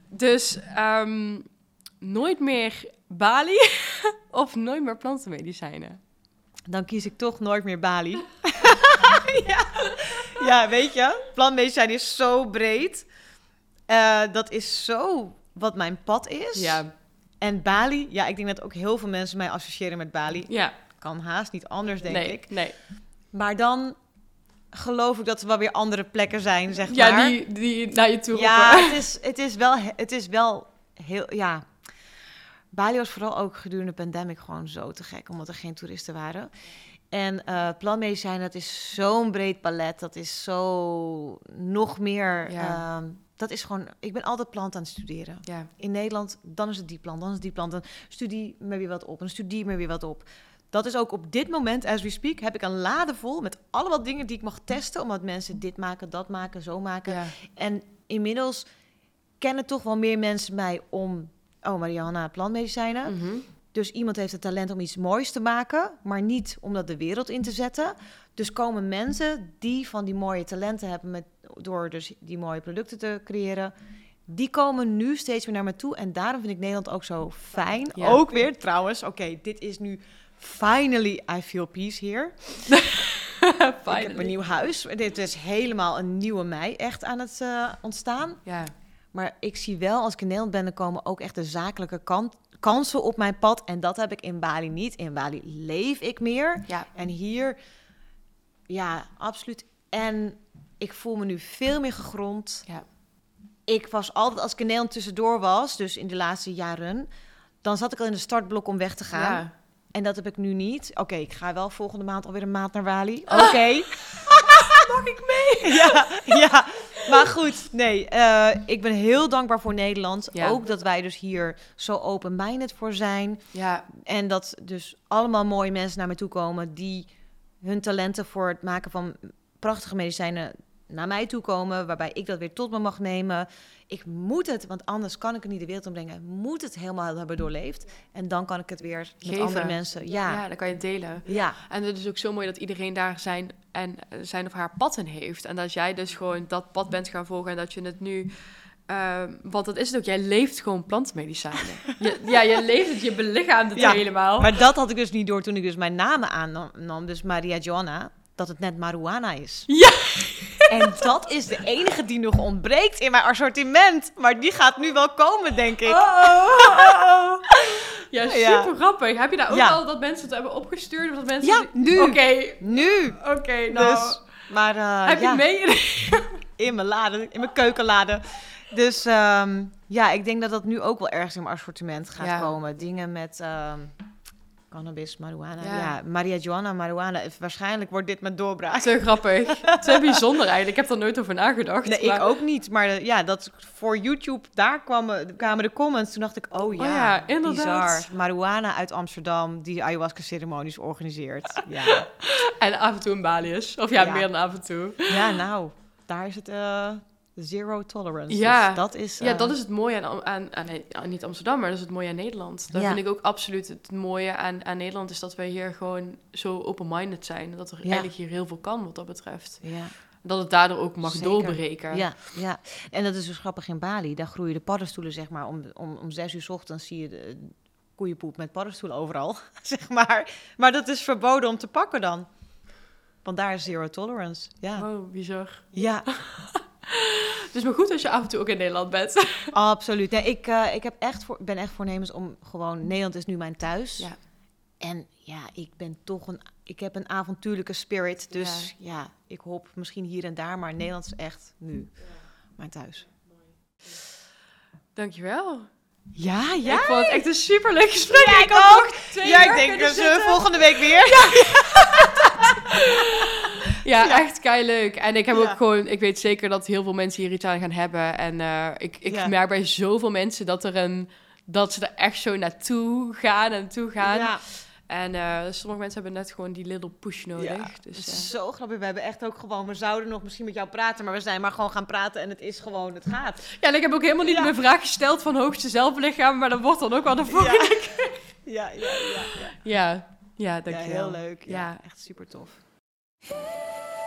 Dus ehm, nooit meer Bali of nooit meer plantenmedicijnen. dan kies ik toch nooit meer Bali. ja. ja, weet je, plantmedicijn is zo breed. Eh, dat is zo wat mijn pad is. Ja, En Bali, ja, ik denk dat ook heel veel mensen mij associëren met Bali. ja, Kan haast niet anders, denk nee, ik. nee. Maar dan geloof ik dat er wel weer andere plekken zijn, zeg Ja, maar. die, die naar je toe ja, roepen. het is, het, is wel, het is wel heel, ja. Bali was vooral ook gedurende de pandemic gewoon zo te gek, omdat er geen toeristen waren. En eh plantmedicijn, dat is zo'n breed palet. Dat is zo nog meer. Ja. ehm, dat is gewoon. Ik ben altijd plant aan het studeren. Ja, In Nederland, dan is het die plant, dan is het die plant. Dan studie me weer wat op, en studie me weer wat op. Dat is ook op dit moment, as we speak, heb ik een lade vol met allemaal dingen die ik mag testen. Omdat mensen dit maken, dat maken, zo maken. ja, En inmiddels kennen toch wel meer mensen mij om... Oh, Mariana, plantmedicijnen. Mhm. Dus iemand heeft het talent om iets moois te maken, maar niet om dat de wereld in te zetten. Dus komen mensen die van die mooie talenten hebben met, door dus die mooie producten te creëren, die komen nu steeds meer naar me toe. En daarom vind ik Nederland ook zo fijn. Ja. Ook weer trouwens, oké, dit is nu finally I feel peace here. Ik heb een nieuw huis. Dit is helemaal een nieuwe mij echt aan het eh, ontstaan. Ja, Maar ik zie wel, als ik in Nederland ben, dan komen ook echt de zakelijke kant, kansen op mijn pad. En dat heb ik in Bali niet. In Bali leef ik meer. ja, En hier, ja, absoluut. En ik voel me nu veel meer gegrond. ja. Ik was altijd, als ik in Nederland tussendoor was, dus in de laatste jaren, dan zat ik al in de startblok om weg te gaan. Ja. En dat heb ik nu niet. Oké, ik ga wel volgende maand alweer een maand naar Bali. Oké. Mag ik mee? ja, ja. Maar goed, nee. eh, ik ben heel dankbaar voor Nederland. Ja. Ook dat wij dus hier zo open-minded voor zijn. Ja, En dat dus allemaal mooie mensen naar me toe komen... die hun talenten voor het maken van prachtige medicijnen naar mij toe komen... waarbij ik dat weer tot me mag nemen. Ik moet het, want anders kan ik het niet de wereld ombrengen. Moet het helemaal hebben doorleefd. En dan kan ik het weer met andere mensen... ja. Ja, dan kan je het delen. ja. En het is ook zo mooi dat iedereen daar zijn, en, zijn of haar pad in heeft. En dat jij dus gewoon dat pad bent gaan volgen en dat je het nu... ehm, want dat is het ook, jij leeft gewoon plantmedicijnen. je, ja, je leeft het, je belichaamt het Ja, helemaal. Maar dat had ik dus niet door toen ik dus mijn namen aannam. Dus Maria Joanna. Dat het net marijuana is. Ja. En dat is de enige die nog ontbreekt in mijn assortiment. Maar die gaat nu wel komen, denk ik. Oh, oh, oh, oh. Ja, super grappig. Heb je daar ook Ja. al dat mensen het hebben opgestuurd? Of dat mensen Ja, nu. Oké, Nu. oké, nou. Dus, maar eh, heb je ja, het mee? in mijn lade, in mijn keukenlade. Dus ehm, ja, ik denk dat dat nu ook wel ergens in mijn assortiment gaat komen. Dingen met ehm, cannabis, marijuana. Ja. Ja. Maria Joanna, marijuana. Waarschijnlijk wordt dit mijn doorbraak. Te grappig. Te bijzonder eigenlijk. Ik heb er nooit over nagedacht. Nee, maar- ik ook niet. Maar eh, ja, dat voor YouTube, daar kwamen, kwamen de comments. Toen dacht ik, oh ja, ja, inderdaad. bizar. Marijuana uit Amsterdam, die ayahuasca-ceremonies organiseert. Ja. En af en toe een Balius. Of ja, Ja. meer dan af en toe. ja, nou, daar is het eh, zero tolerance. Ja. Dus dat is... Ja, eh, dat is het mooie aan, aan, aan, nee, aan- niet Amsterdam, maar dat is het mooie aan Nederland. Dat Ja. vind ik ook absoluut het mooie aan, aan Nederland, is dat wij hier gewoon zo open-minded zijn. Dat er Ja. eigenlijk hier heel veel kan wat dat betreft. Ja, Dat het daardoor ook mag Zeker. doorbreken. ja, ja. En dat is dus grappig in Bali. Daar groeien de paddenstoelen, zeg maar, om, om, om zes uur 's ochtends zie je de koeienpoep met paddenstoelen overal, zeg maar. Maar dat is verboden om te pakken dan. Want daar is zero tolerance. Ja, Oh, bizar. ja Dus maar goed als je af en toe ook in Nederland bent. absoluut. Nee, ik eh, ik heb echt voor, ben echt voornemens om gewoon... Nederland is nu mijn thuis. Ja. En ja, ik ben toch een... Ik heb een avontuurlijke spirit. Dus ja, ik hoop misschien hier en daar. Maar Nederland is echt nu mijn thuis. Dankjewel. Ja, Ik vond het echt een superleuk gesprek. Ja, ik ook. Ja, ik denk dat we volgende week weer. Ja, echt kei leuk. En ik heb Ja. ook gewoon, ik weet zeker dat heel veel mensen hier iets aan gaan hebben. En eh, ik, ik Ja. merk bij zoveel mensen dat er een dat ze er echt zo naartoe gaan en naartoe gaan. Ja, En eh, sommige mensen hebben net gewoon die little push nodig. Ja, Dus, het eh, is zo grappig. We hebben echt ook gewoon, we zouden nog misschien met jou praten, maar we zijn maar gewoon gaan praten en het is gewoon, het gaat. ja, en ik heb ook helemaal niet Ja. mijn vraag gesteld van hoogste zelflichaam, maar dat wordt dan ook wel de volgende. Ja, ja, ja. ja. Ja, ja, Ja, dankjewel. heel leuk. Ja, Ja. echt super tof. Hey.